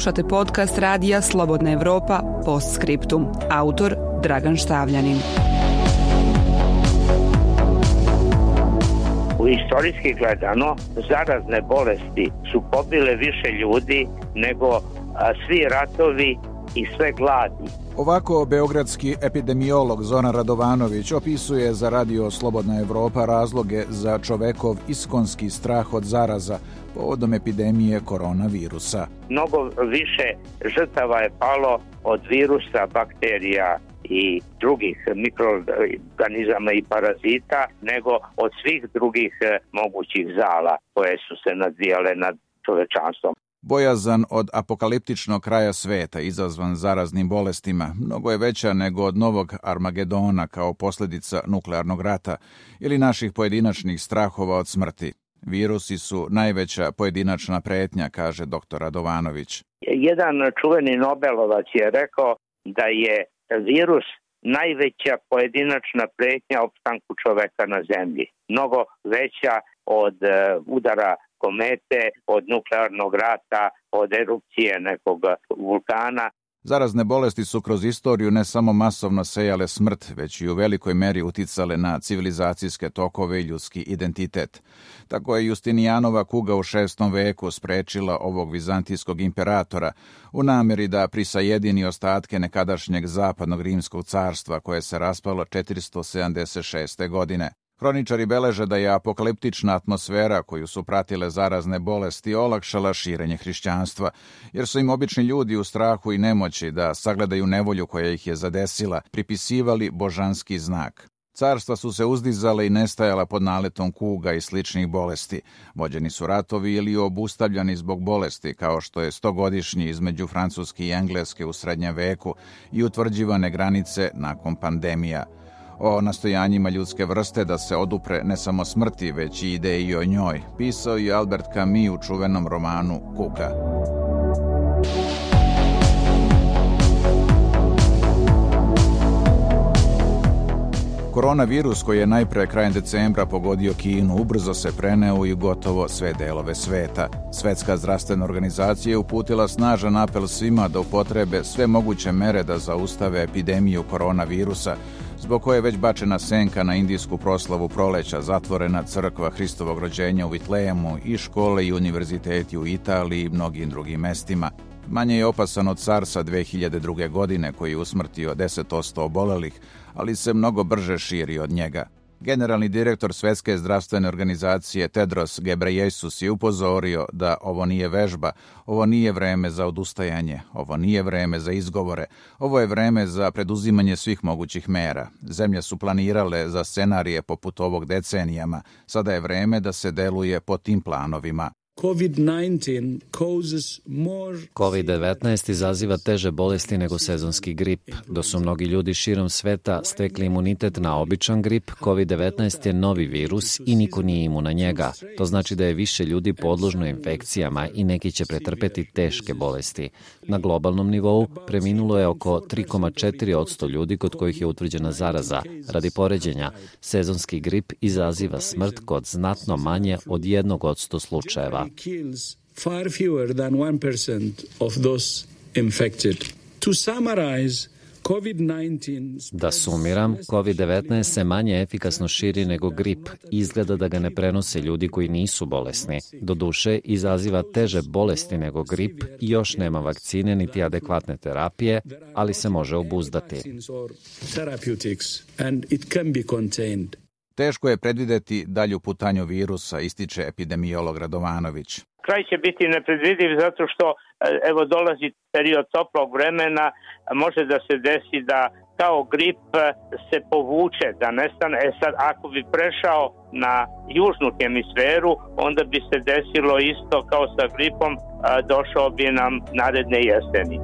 Slušate podcast radija Slobodna Evropa Postscriptum. Autor Dragan Štavljanin. U istorijski gledano, zarazne bolesti su pobile više ljudi nego svi ratovi i sve gladi. Ovako beogradski epidemiolog Zoran Radovanović opisuje za radio Slobodna Evropa razloge za čovekov iskonski strah od zaraza povodom epidemije koronavirusa. Mnogo više žrtava je palo od virusa, bakterija i drugih mikroorganizama i parazita nego od svih drugih eh, mogućih zala koje su se nadvijale nad čovečanstvom. Bojazan od apokaliptičnog kraja sveta izazvan zaraznim bolestima mnogo je veća nego od novog Armagedona kao posljedica nuklearnog rata ili naših pojedinačnih strahova od smrti. Virusi su najveća pojedinačna pretnja, kaže dr. Radovanović. Jedan čuveni Nobelovac je rekao da je virus najveća pojedinačna pretnja opstanku čoveka na zemlji. Mnogo veća od e, udara komete, od nuklearnog rata, od erupcije nekog vulkana. Zarazne bolesti su kroz istoriju ne samo masovno sejale smrt, već i u velikoj meri uticale na civilizacijske tokove i ljudski identitet. Tako je Justinijanova kuga u šestom veku sprečila ovog vizantijskog imperatora u nameri da prisajedini ostatke nekadašnjeg zapadnog rimskog carstva koje se raspalo 476. godine. Hroničari beleže da je apokaliptična atmosfera koju su pratile zarazne bolesti olakšala širenje hrišćanstva, jer su im obični ljudi u strahu i nemoći da sagledaju nevolju koja ih je zadesila, pripisivali božanski znak. Carstva su se uzdizale i nestajala pod naletom kuga i sličnih bolesti. Vođeni su ratovi ili obustavljani zbog bolesti, kao što je stogodišnji između Francuske i Engleske u srednjem veku i utvrđivane granice nakon pandemija – o nastojanjima ljudske vrste da se odupre ne samo smrti, već i ide i o njoj, pisao i Albert Camus u čuvenom romanu Kuka. Koronavirus koji je najpre krajem decembra pogodio Kinu ubrzo se preneo i gotovo sve delove sveta. Svetska zdravstvena organizacija je uputila snažan apel svima da upotrebe sve moguće mere da zaustave epidemiju koronavirusa, zbog koje je već bačena senka na indijsku proslavu proleća, zatvorena crkva Hristovog rođenja u Vitlejemu i škole i univerziteti u Italiji i mnogim drugim mestima. Manje je opasan od SARS-a 2002. godine koji je usmrtio 10% obolelih, ali se mnogo brže širi od njega. Generalni direktor Svetske zdravstvene organizacije Tedros Gebreyesus je upozorio da ovo nije vežba, ovo nije vreme za odustajanje, ovo nije vreme za izgovore, ovo je vreme za preduzimanje svih mogućih mera. Zemlje su planirale za scenarije poput ovog decenijama, sada je vreme da se deluje po tim planovima. COVID-19 izaziva teže bolesti nego sezonski grip. Do su mnogi ljudi širom sveta stekli imunitet na običan grip, COVID-19 je novi virus i niko nije imun na njega. To znači da je više ljudi podložno infekcijama i neki će pretrpeti teške bolesti. Na globalnom nivou preminulo je oko 3,4 odsto ljudi kod kojih je utvrđena zaraza. Radi poređenja, sezonski grip izaziva smrt kod znatno manje od jednog odsto slučajeva kills far fewer than 1% of those infected. To summarize, Da sumiram, COVID-19 se manje efikasno širi nego grip. Izgleda da ga ne prenose ljudi koji nisu bolesni. Doduše, izaziva teže bolesti nego grip još nema vakcine niti adekvatne terapije, ali se može obuzdati. Teško je predvideti dalju putanju virusa, ističe epidemiolog Radovanović. Kraj će biti nepredvidiv zato što evo dolazi period toplog vremena, može da se desi da kao grip se povuče, da nestane. E sad, ako bi prešao na južnu hemisferu, onda bi se desilo isto kao sa gripom, došao bi nam naredne jeseni.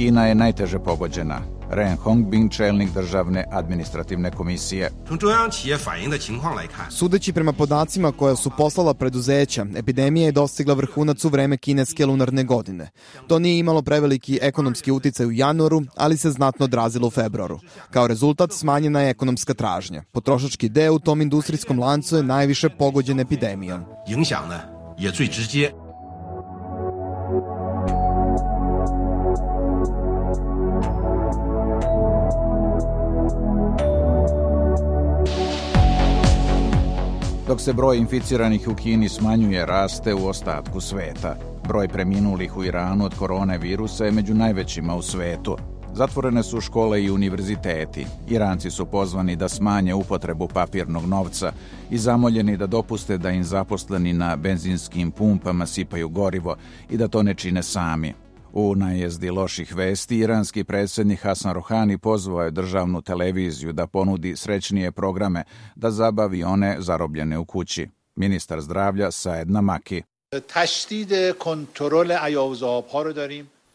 Kina je najteže pogođena. Ren Hongbin, čelnik državne administrativne komisije. Sudeći prema podacima koja su poslala preduzeća, epidemija je dostigla vrhunac u vreme kineske lunarne godine. To nije imalo preveliki ekonomski uticaj u januaru, ali se znatno odrazilo u februaru. Kao rezultat smanjena je ekonomska tražnja. Potrošački deo u tom industrijskom lancu je najviše pogođen epidemijom. 影响呢也最直接。 Dok se broj inficiranih u Kini smanjuje, raste u ostatku sveta. Broj preminulih u Iranu od korone virusa je među najvećima u svetu. Zatvorene su škole i univerziteti. Iranci su pozvani da smanje upotrebu papirnog novca i zamoljeni da dopuste da im zaposleni na benzinskim pumpama sipaju gorivo i da to ne čine sami. U najezdi loših vesti, iranski predsjednik Hasan Rohani pozvao je državnu televiziju da ponudi srećnije programe da zabavi one zarobljene u kući. Ministar zdravlja Saed Namaki.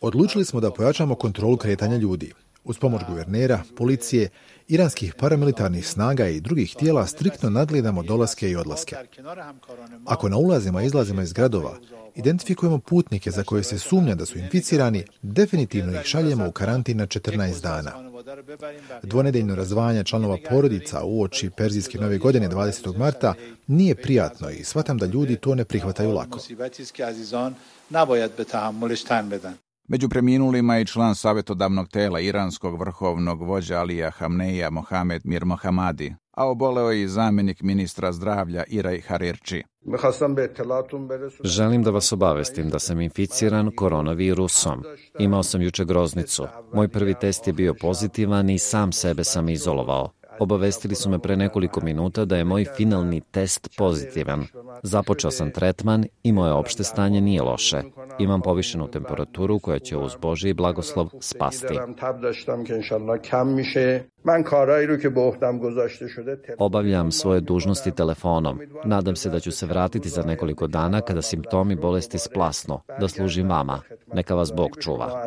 Odlučili smo da pojačamo kontrolu kretanja ljudi. Uz pomoć guvernera, policije, iranskih paramilitarnih snaga i drugih tijela striktno nadgledamo dolaske i odlaske. Ako na ulazima i izlazima iz gradova identifikujemo putnike za koje se sumnja da su inficirani, definitivno ih šaljemo u karantin na 14 dana. Dvonedeljno razdvajanje članova porodica u oči Perzijske nove godine 20. marta nije prijatno i shvatam da ljudi to ne prihvataju lako. Među preminulima je član savjetodavnog tela iranskog vrhovnog vođa Alija Hamneja Mohamed Mir Mohamadi, a oboleo je i zamjenik ministra zdravlja Iraj Harirči. Želim da vas obavestim da sam inficiran koronavirusom. Imao sam juče groznicu. Moj prvi test je bio pozitivan i sam sebe sam izolovao. Obavestili su me pre nekoliko minuta da je moj finalni test pozitivan. Započeo sam tretman i moje opšte stanje nije loše. Imam povišenu temperaturu koja će uz Boži blagoslov spasti. Obavljam svoje dužnosti telefonom. Nadam se da ću se vratiti za nekoliko dana kada simptomi bolesti splasnu, da služim vama. Neka vas Bog čuva.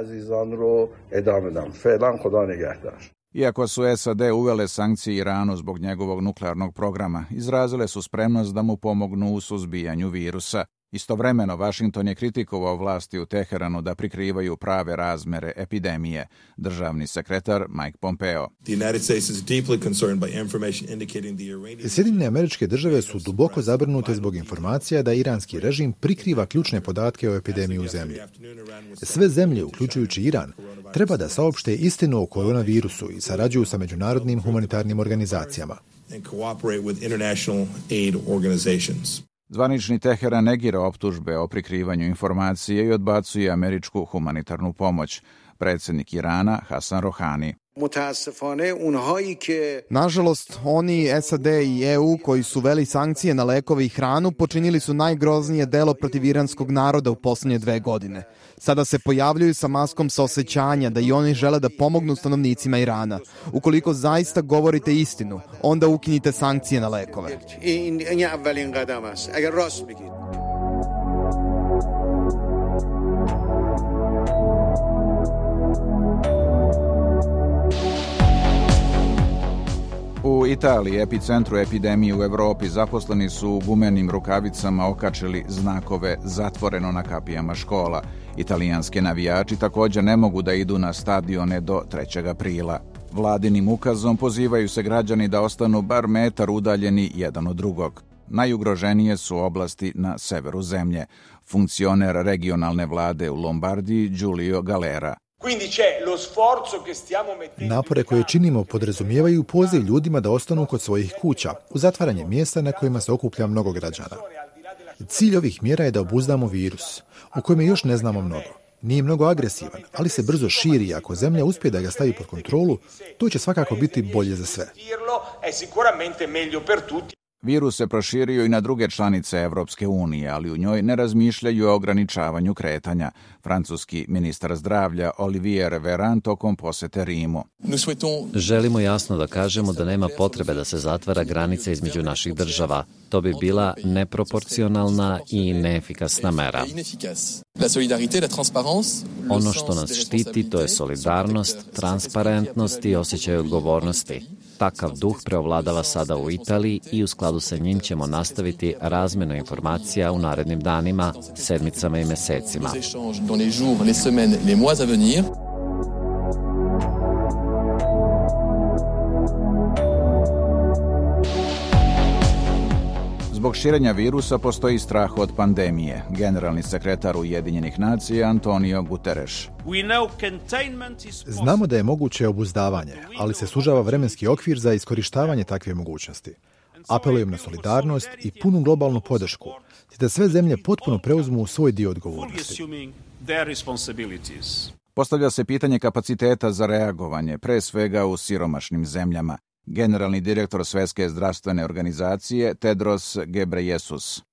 Iako su SAD uvele sankcije Iranu zbog njegovog nuklearnog programa, izrazile su spremnost da mu pomognu u suzbijanju virusa. Istovremeno, Washington je kritikovao vlasti u Teheranu da prikrivaju prave razmere epidemije. Državni sekretar Mike Pompeo. Sjedinjene američke države su duboko zabrinute zbog informacija da iranski režim prikriva ključne podatke o epidemiji u zemlji. Sve zemlje, uključujući Iran, treba da saopšte istinu o koronavirusu i sarađuju sa međunarodnim humanitarnim organizacijama. Zvanični Teheran negira optužbe o prikrivanju informacije i odbacuje američku humanitarnu pomoć. Predsjednik Irana Hasan Rohani. Nažalost, oni SAD i EU koji su veli sankcije na lekove i hranu počinili su najgroznije delo protiv iranskog naroda u poslednje dve godine. Sada se pojavljuju sa maskom saosećanja da i oni žele da pomognu stanovnicima Irana. Ukoliko zaista govorite istinu, onda ukinite sankcije na lekove. U Italiji, epicentru epidemije u Evropi, zaposleni su u gumenim rukavicama okačili znakove zatvoreno na kapijama škola. Italijanske navijači također ne mogu da idu na stadione do 3. aprila. Vladinim ukazom pozivaju se građani da ostanu bar metar udaljeni jedan od drugog. Najugroženije su oblasti na severu zemlje. Funkcioner regionalne vlade u Lombardiji Giulio Galera. Napore koje činimo podrazumijevaju poziv ljudima da ostanu kod svojih kuća, u zatvaranje mjesta na kojima se okuplja mnogo građana. Cilj ovih mjera je da obuzdamo virus, o kojem još ne znamo mnogo. Nije mnogo agresivan, ali se brzo širi i ako zemlja uspije da ga stavi pod kontrolu, to će svakako biti bolje za sve. Virus se proširio i na druge članice Evropske unije, ali u njoj ne razmišljaju o ograničavanju kretanja. Francuski ministar zdravlja Olivier Veran tokom posete Rimu. Želimo jasno da kažemo da nema potrebe da se zatvara granica između naših država. To bi bila neproporcionalna i neefikasna mera. Ono što nas štiti to je solidarnost, transparentnost i osjećaj odgovornosti. Takav duh preovladava sada u Italiji i u skladu sa njim ćemo nastaviti razmenu informacija u narednim danima, sedmicama i mesecima. Širenja virusa postoji strah od pandemije. Generalni sekretar Ujedinjenih nacija Antonio Guterres. Znamo da je moguće obuzdavanje, ali se sužava vremenski okvir za iskorištavanje takve mogućnosti. Apelujem na solidarnost i punu globalnu podršku, te da sve zemlje potpuno preuzmu svoj dio odgovornosti. Postavlja se pitanje kapaciteta za reagovanje, pre svega u siromašnim zemljama generalni direktor Svetske zdravstvene organizacije Tedros Gebreyesus.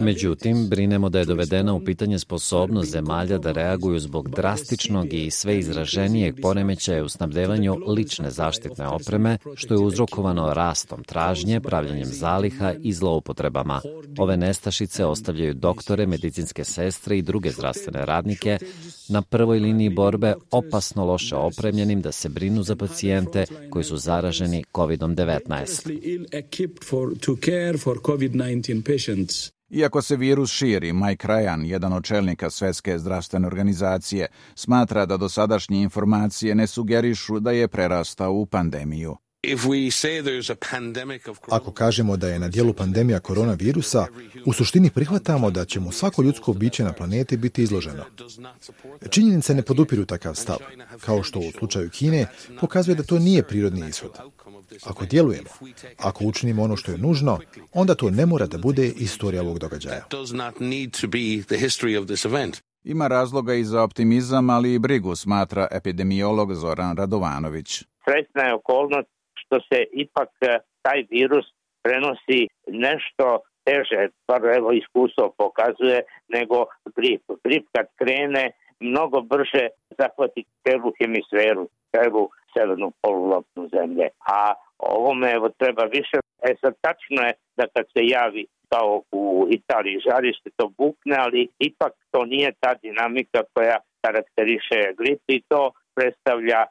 Međutim, brinemo da je dovedena u pitanje sposobnost zemalja da reaguju zbog drastičnog i sve izraženijeg poremećaja u snabdevanju lične zaštitne opreme, što je uzrokovano rastom tražnje, pravljanjem zaliha i zloupotrebama. Ove nestašice ostavljaju doktore, medicinske sestre i druge zdravstvene radnike na prvoj liniji borbe opasno loše opremljenim da se brinu za pacijente koji su zaraženi COVID-19 for COVID-19 patients. Iako se virus širi, Mike Ryan, jedan od čelnika Svetske zdravstvene organizacije, smatra da dosadašnje informacije ne sugerišu da je prerastao u pandemiju. Ako kažemo da je na dijelu pandemija koronavirusa, u suštini prihvatamo da će mu svako ljudsko biće na planeti biti izloženo. Činjenice ne podupiru takav stav, kao što u slučaju Kine pokazuje da to nije prirodni ishod. Ako djelujemo, ako učinimo ono što je nužno, onda to ne mora da bude istorija ovog događaja. Ima razloga i za optimizam, ali i brigu, smatra epidemiolog Zoran Radovanović. Sretna je okolnost što se ipak e, taj virus prenosi nešto teže, bar evo iskustvo pokazuje, nego grip. Grip kad krene, mnogo brže zahvati celu hemisferu, celu severnu polulopnu zemlje. A ovome evo treba više. E sad tačno je da kad se javi kao u Italiji žarište to bukne, ali ipak to nije ta dinamika koja karakteriše grip i to predstavlja e,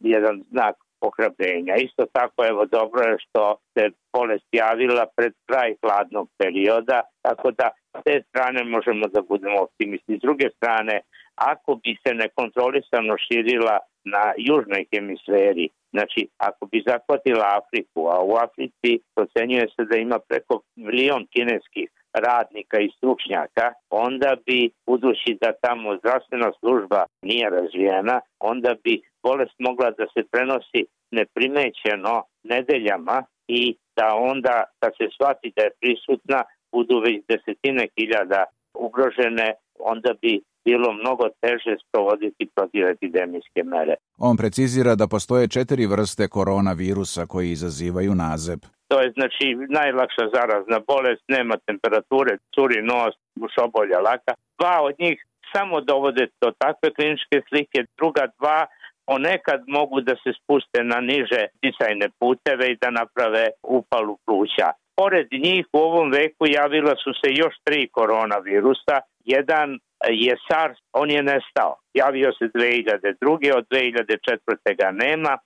jedan znak ohrabrenja. Isto tako, evo, dobro je što se bolest javila pred kraj hladnog perioda, tako da s te strane možemo da budemo optimisti. S druge strane, ako bi se nekontrolisano širila na južnoj hemisferi, znači ako bi zahvatila Afriku, a u Africi procenjuje se da ima preko milion kineskih radnika i stručnjaka, onda bi, budući da tamo zdravstvena služba nije razvijena, onda bi bolest mogla da se prenosi neprimećeno nedeljama i da onda, kad se shvati da je prisutna, budu već desetine hiljada ugrožene, onda bi bilo mnogo teže sprovoditi protiv epidemijske mere. On precizira da postoje četiri vrste koronavirusa koji izazivaju nazeb. To je znači najlakša zarazna bolest, nema temperature, curi nos, ušobolja laka. Dva od njih samo dovode do takve kliničke slike, druga dva ponekad mogu da se spuste na niže disajne puteve i da naprave upalu pluća. Pored njih u ovom veku javila su se još tri koronavirusa. Jedan je SARS, on je nestao. Javio se 2002. od 2004. ga nema.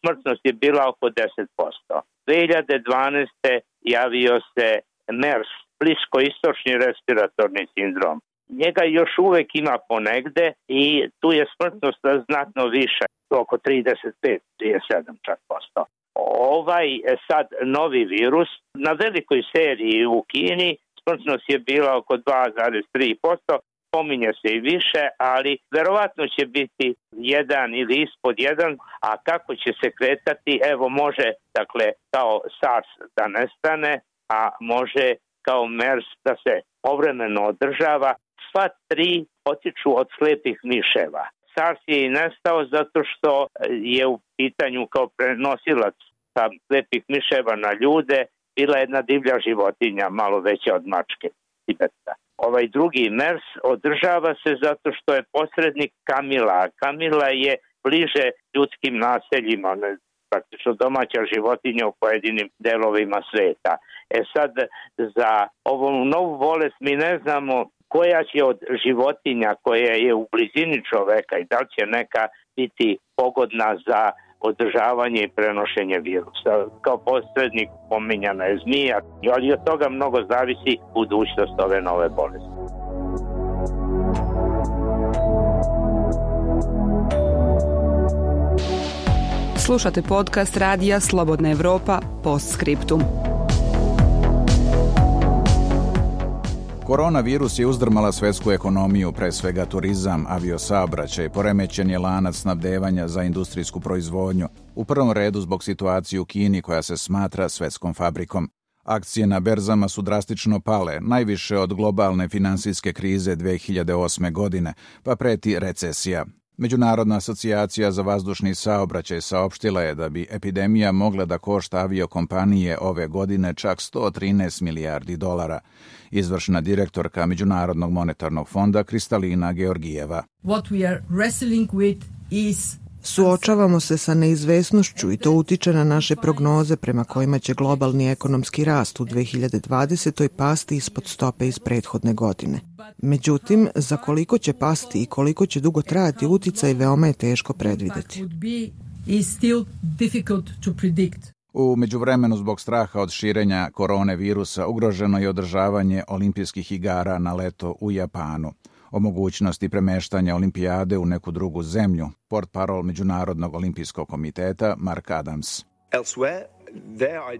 Smrtnost je bila oko 10%. 2012. javio se MERS, bliskoistočni respiratorni sindrom. Njega još uvek ima ponegde i tu je smrtnost znatno više, oko 35-37 čak posto. Ovaj e, sad novi virus na velikoj seriji u Kini smrtnost je bila oko 2,3%, pominje se i više, ali verovatno će biti jedan ili ispod jedan, a kako će se kretati, evo može, dakle, kao SARS da nestane, a može kao MERS da se povremeno održava. Sva tri potiču od slepih miševa. SARS je i nestao zato što je u pitanju kao prenosilac sa lepih miševa na ljude, bila jedna divlja životinja, malo veća od mačke Tibeta. Ovaj drugi mers održava se zato što je posrednik Kamila. Kamila je bliže ljudskim naseljima, praktično domaća životinja u pojedinim delovima sveta. E sad, za ovu novu bolest mi ne znamo koja će od životinja koja je u blizini čoveka i da li će neka biti pogodna za održavanje i prenošenje virusa. Kao posrednik pominjana je zmija, ali od toga mnogo zavisi budućnost ove nove bolesti. Slušate podcast Radija Slobodna Evropa Postscriptum. Koronavirus je uzdrmala svetsku ekonomiju, pre svega turizam, aviosaobraćaj, poremećen je lanac snabdevanja za industrijsku proizvodnju, u prvom redu zbog situacije u Kini koja se smatra svetskom fabrikom. Akcije na berzama su drastično pale, najviše od globalne finansijske krize 2008. godine, pa preti recesija. Međunarodna asocijacija za vazdušni saobraćaj saopštila je da bi epidemija mogla da košta aviokompanije ove godine čak 113 milijardi dolara. Izvršna direktorka Međunarodnog monetarnog fonda Kristalina Georgijeva. What we are wrestling with is Suočavamo se sa neizvesnošću i to utiče na naše prognoze prema kojima će globalni ekonomski rast u 2020. pasti ispod stope iz prethodne godine. Međutim, za koliko će pasti i koliko će dugo trajati uticaj veoma je teško predvideti. U međuvremenu zbog straha od širenja korone virusa ugroženo je održavanje olimpijskih igara na leto u Japanu o mogućnosti premeštanja olimpijade u neku drugu zemlju, port parol Međunarodnog olimpijskog komiteta Mark Adams.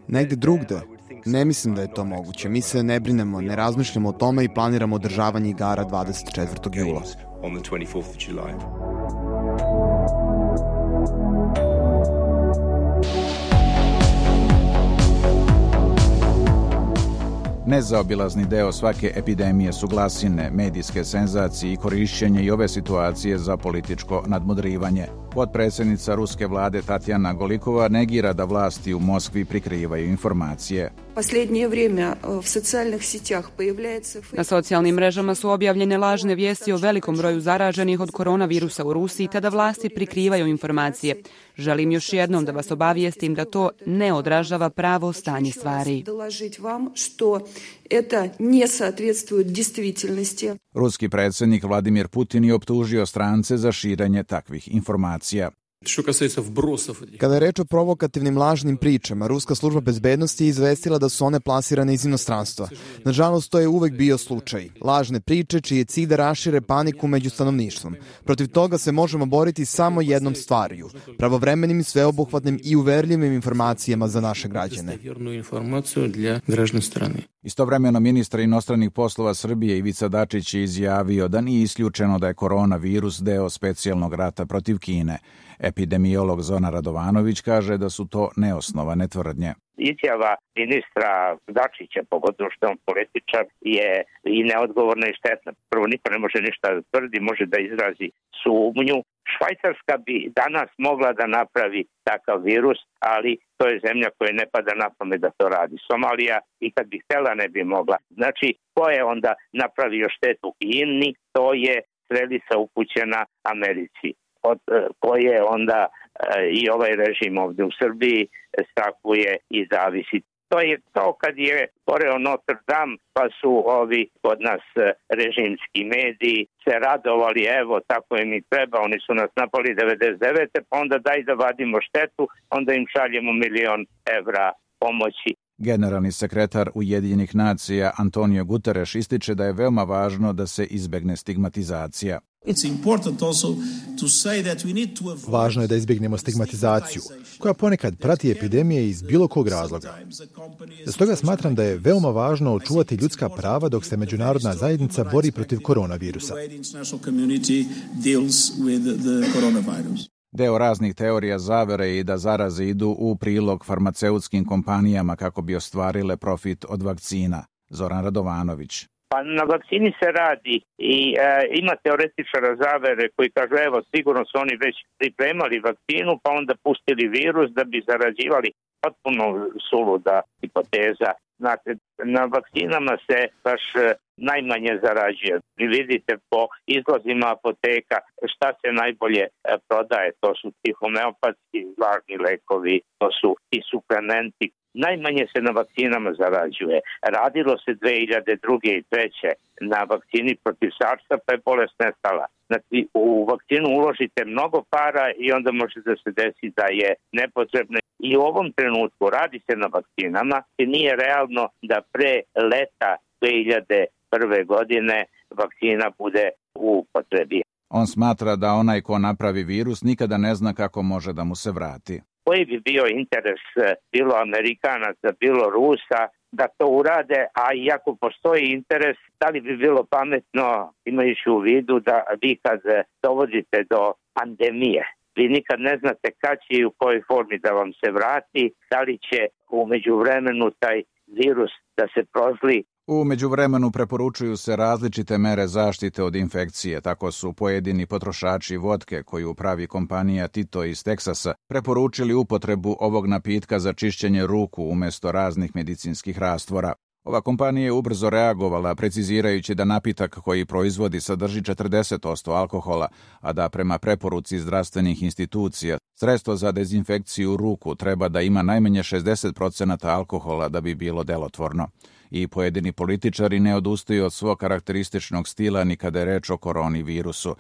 Negde drugde. Ne mislim da je to moguće. Mi se ne brinemo, ne razmišljamo o tome i planiramo održavanje igara 24. jula. Nezaobilazni deo svake epidemije su glasine, medijske senzacije i korišćenje i ove situacije za političko nadmudrivanje. Podpredsednica ruske vlade Tatjana Golikova negira da vlasti u Moskvi prikrivaju informacije. Na socijalnim mrežama su objavljene lažne vijesti o velikom broju zaraženih od koronavirusa u Rusiji, tada vlasti prikrivaju informacije. Želim još jednom da vas obavijestim da to ne odražava pravo stanje stvari. Ruski predsednik Vladimir Putin je optužio strance za širenje takvih informacija. Kada je reč o provokativnim lažnim pričama, Ruska služba bezbednosti je izvestila da su one plasirane iz inostranstva. Nažalost, to je uvek bio slučaj. Lažne priče čiji je cilj da rašire paniku među stanovništvom. Protiv toga se možemo boriti samo jednom stvariju, pravovremenim, sveobuhvatnim i uverljivim informacijama za naše građane. Istovremeno ministar inostranih poslova Srbije Ivica Dačić je izjavio da nije isključeno da je koronavirus deo specijalnog rata protiv Kine. Epidemiolog Zona Radovanović kaže da su to neosnovane tvrdnje. Izjava ministra Dačića, pogotovo što je on političar, je i neodgovorna i štetna. Prvo, niko ne može ništa da tvrdi, može da izrazi sumnju. Švajcarska bi danas mogla da napravi takav virus, ali to je zemlja koja ne pada na pamet da to radi. Somalija i kad bi htela ne bi mogla. Znači, ko je onda napravio štetu Kini, to je strelica upućena Americi koje onda e, i ovaj režim ovde u Srbiji strahuje i zavisi. To je to kad je goreo Notre Dame, pa su ovi kod nas e, režimski mediji se radovali, evo, tako je mi treba, oni su nas napali 99. pa onda daj da vadimo štetu, onda im šaljemo milion evra pomoći. Generalni sekretar Ujedinjenih nacija Antonio Guterres ističe da je veoma važno da se izbegne stigmatizacija. Važno je da izbjegnemo stigmatizaciju, koja ponekad prati epidemije iz bilo kog razloga. Stoga smatram da je veoma važno očuvati ljudska prava dok se međunarodna zajednica bori protiv koronavirusa. Deo raznih teorija zavere i da zaraze idu u prilog farmaceutskim kompanijama kako bi ostvarile profit od vakcina. Zoran Radovanović. Pa na vakcini se radi i e, ima teoretičara zavere koji kažu evo sigurno su oni već pripremali vakcinu pa onda pustili virus da bi zarađivali. potpuno suluda hipoteza. Znate, na vakcinama se baš e, najmanje zarađuje. Vi vidite po izlazima apoteka šta se najbolje e, prodaje. To su ti homeopatski važni lekovi, to su ti suplementi. Najmanje se na vakcinama zarađuje. Radilo se 2002. i 2003. na vakcini protiv SARS-a pa je bolest nestala. Znači, u vakcinu uložite mnogo para i onda može da se desi da je nepotrebno. I u ovom trenutku radi se na vakcinama i nije realno da pre leta 2001. godine vakcina bude u potrebi. On smatra da onaj ko napravi virus nikada ne zna kako može da mu se vrati. Koji bi bio interes eh, bilo Amerikanaca, bilo Rusa da to urade, a iako postoji interes, da li bi bilo pametno imajući u vidu da vi kad dovodite do pandemije, vi nikad ne znate kad će i u kojoj formi da vam se vrati, da li će umeđu vremenu taj virus da se prozli U međuvremenu preporučuju se različite mere zaštite od infekcije, tako su pojedini potrošači vodke koju pravi kompanija Tito iz Teksasa preporučili upotrebu ovog napitka za čišćenje ruku umjesto raznih medicinskih rastvora. Ova kompanija je ubrzo reagovala, precizirajući da napitak koji proizvodi sadrži 40% alkohola, a da prema preporuci zdravstvenih institucija sredstvo za dezinfekciju ruku treba da ima najmanje 60% alkohola da bi bilo delotvorno i pojedini političari ne odustaju od svog karakterističnog stila ni kada je reč o koroni virusu.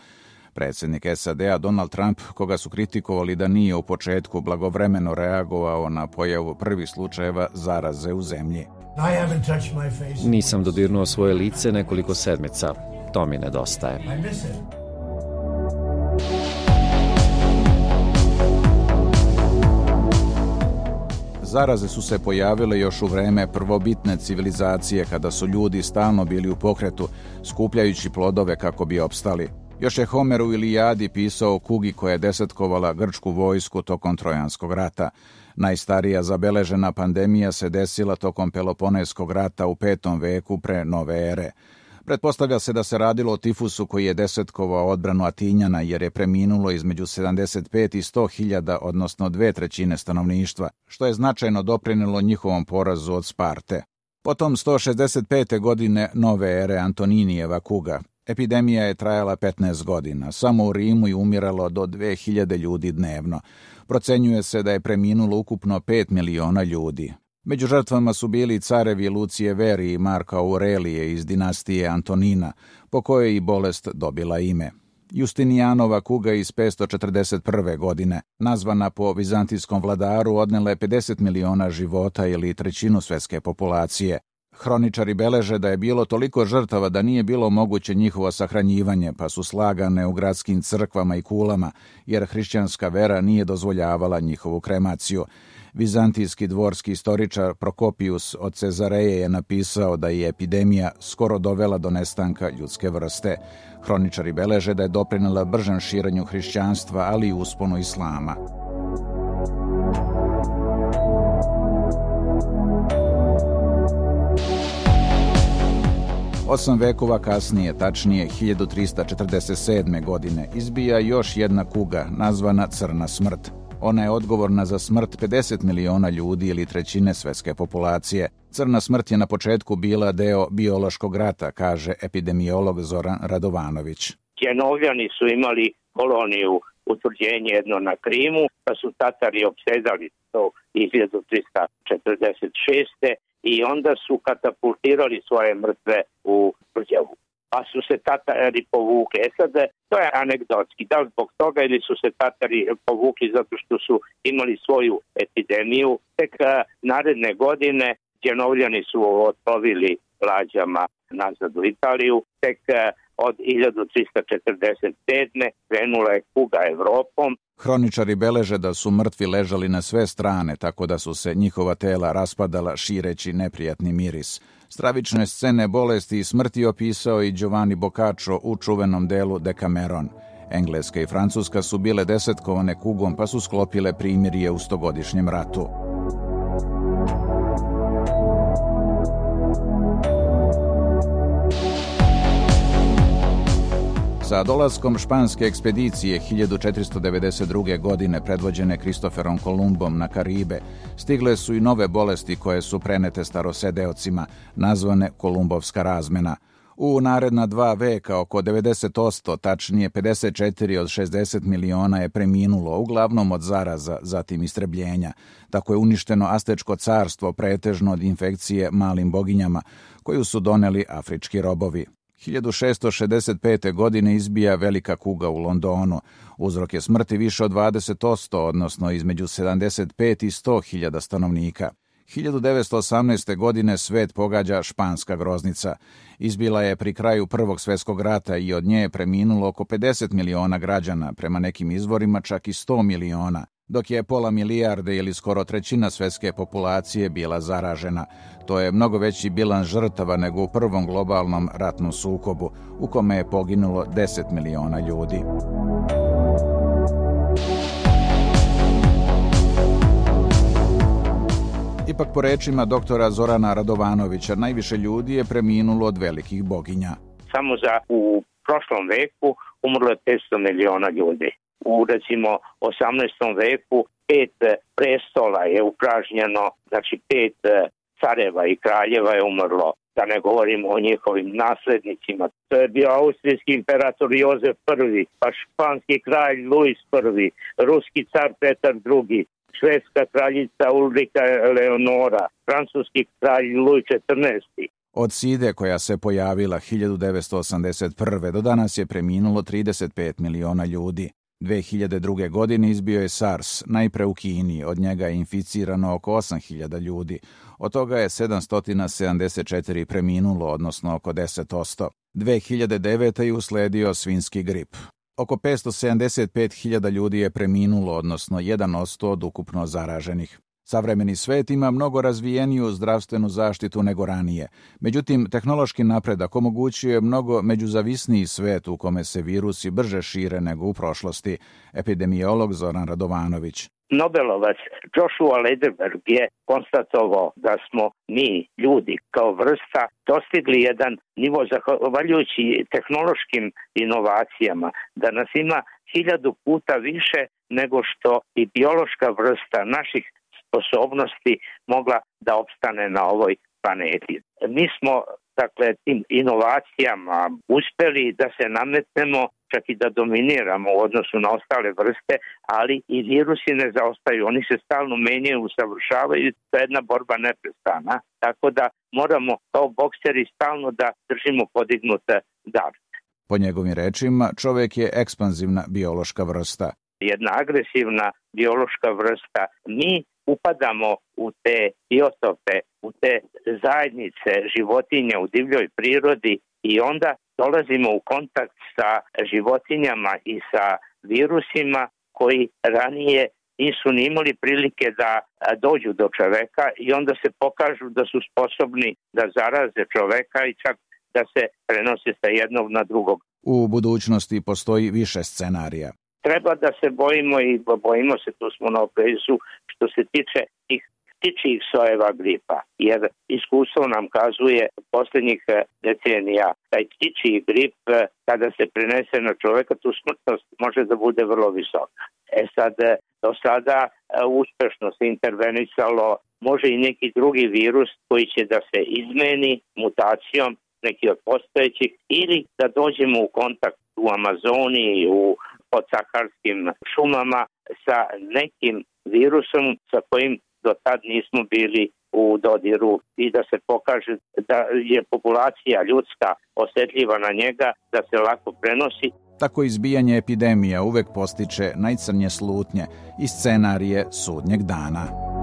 Predsjednik SAD-a Donald Trump, koga su kritikovali da nije u početku blagovremeno reagovao na pojavu prvih slučajeva zaraze u zemlji. Nisam dodirnuo svoje lice nekoliko sedmica. To mi nedostaje. Zaraze su se pojavile još u vreme prvobitne civilizacije kada su ljudi stalno bili u pokretu, skupljajući plodove kako bi opstali. Još je Homer u Ilijadi pisao o kugi koja je desetkovala grčku vojsku tokom Trojanskog rata. Najstarija zabeležena pandemija se desila tokom Peloponeskog rata u petom veku pre nove ere. Pretpostavlja se da se radilo o tifusu koji je desetkovao odbranu Atinjana jer je preminulo između 75 i 100 hiljada, odnosno dve trećine stanovništva, što je značajno doprinilo njihovom porazu od Sparte. Potom 165. godine nove ere Antoninijeva kuga. Epidemija je trajala 15 godina. Samo u Rimu je umiralo do 2000 ljudi dnevno. Procenjuje se da je preminulo ukupno 5 miliona ljudi. Među žrtvama su bili carevi Lucije Veri i Marka Aurelije iz dinastije Antonina, po kojoj i bolest dobila ime. Justinijanova kuga iz 541. godine, nazvana po vizantijskom vladaru, odnela je 50 miliona života ili trećinu svetske populacije. Hroničari beleže da je bilo toliko žrtava da nije bilo moguće njihovo sahranjivanje, pa su slagane u gradskim crkvama i kulama, jer hrišćanska vera nije dozvoljavala njihovu kremaciju. Vizantijski dvorski istoričar Prokopius od Cezareje je napisao da je epidemija skoro dovela do nestanka ljudske vrste. Hroničari beleže da je doprinela bržem širenju hrišćanstva, ali i usponu islama. Osam vekova kasnije, tačnije 1347. godine, izbija još jedna kuga, nazvana Crna smrt. Ona je odgovorna za smrt 50 miliona ljudi ili trećine svetske populacije. Crna smrt je na početku bila deo biološkog rata, kaže epidemiolog Zoran Radovanović. Kjenovljani su imali koloniju utvrđenje jedno na Krimu, pa su Tatari obsedali to 1346. i onda su katapultirali svoje mrtve u Prđavu pa su se Tatari povukli. E sad, to je anegdotski. Da li zbog toga ili su se Tatari povukli zato što su imali svoju epidemiju. Tek naredne godine Đenovljani su otpovili lađama nazad u Italiju. Tek od 1347. krenula je kuga Evropom. Hroničari beleže da su mrtvi ležali na sve strane, tako da su se njihova tela raspadala šireći neprijatni miris. Stravične scene bolesti i smrti opisao i Giovanni Boccaccio u čuvenom delu Decameron. Engleska i Francuska su bile desetkovane kugom pa su sklopile primirje u stogodišnjem ratu. Sa dolaskom španske ekspedicije 1492. godine predvođene Kristoferom Kolumbom na Karibe, stigle su i nove bolesti koje su prenete starosedeocima, nazvane Kolumbovska razmena. U naredna dva veka oko 90%, tačnije 54 od 60 miliona je preminulo, uglavnom od zaraza, zatim istrebljenja. Tako je uništeno Astečko carstvo pretežno od infekcije malim boginjama, koju su doneli afrički robovi. 1665. godine izbija velika kuga u Londonu. Uzrok je smrti više od 20%, odnosno između 75 i 100 hiljada stanovnika. 1918. godine svet pogađa španska groznica. Izbila je pri kraju Prvog svjetskog rata i od nje je preminulo oko 50 miliona građana, prema nekim izvorima čak i 100 miliona dok je pola milijarde ili skoro trećina svetske populacije bila zaražena. To je mnogo veći bilan žrtava nego u prvom globalnom ratnom sukobu, u kome je poginulo 10 miliona ljudi. Ipak po rečima doktora Zorana Radovanovića, najviše ljudi je preminulo od velikih boginja. Samo za u prošlom veku umrlo je 500 miliona ljudi u recimo 18. veku pet prestola je upražnjeno, znači pet e, careva i kraljeva je umrlo da ne govorimo o njihovim naslednicima. To je bio austrijski imperator Jozef I, pa španski kralj Luis I, ruski car Petar II, švedska kraljica Ulrika Leonora, francuski kralj Louis XIV. Od side koja se pojavila 1981. do danas je preminulo 35 miliona ljudi. 2002. godine izbio je SARS, najpre u Kini, od njega je inficirano oko 8000 ljudi, od toga je 774 preminulo, odnosno oko 10%. 2009. je usledio svinski grip. Oko 575.000 ljudi je preminulo, odnosno 1% od ukupno zaraženih. Savremeni svet ima mnogo razvijeniju zdravstvenu zaštitu nego ranije. Međutim, tehnološki napredak omogućuje mnogo međuzavisniji svet u kome se virusi brže šire nego u prošlosti. Epidemiolog Zoran Radovanović. Nobelovac Joshua Lederberg je konstatovao da smo mi, ljudi, kao vrsta, dostigli jedan nivo zahvaljujući tehnološkim inovacijama, da nas ima hiljadu puta više nego što i biološka vrsta naših sposobnosti mogla da opstane na ovoj planeti. Mi smo dakle tim inovacijama uspeli da se nametnemo čak i da dominiramo u odnosu na ostale vrste, ali i virusi ne zaostaju, oni se stalno menjaju, usavršavaju, to je jedna borba neprestana, tako da moramo kao bokseri stalno da držimo podignute dar. Po njegovim rečima, čovek je ekspanzivna biološka vrsta. Jedna agresivna biološka vrsta. Mi upadamo u te biotope, u te zajednice životinja u divljoj prirodi i onda dolazimo u kontakt sa životinjama i sa virusima koji ranije nisu ni imali prilike da dođu do čoveka i onda se pokažu da su sposobni da zaraze čoveka i čak da se prenose sa jednog na drugog. U budućnosti postoji više scenarija treba da se bojimo i bojimo se, tu smo na oprezu, što se tiče tih ptičih sojeva gripa, jer iskustvo nam kazuje poslednjih eh, decenija taj ptičiji grip eh, kada se prenese na čoveka tu smrtnost može da bude vrlo visoka. E sad, eh, do sada uspešno se intervenisalo može i neki drugi virus koji će da se izmeni mutacijom neki od postojećih ili da dođemo u kontakt u Amazoniji, u podsaharskim šumama sa nekim virusom sa kojim do tad nismo bili u dodiru i da se pokaže da je populacija ljudska osetljiva na njega, da se lako prenosi. Tako izbijanje epidemija uvek postiče najcrnje slutnje i scenarije sudnjeg dana.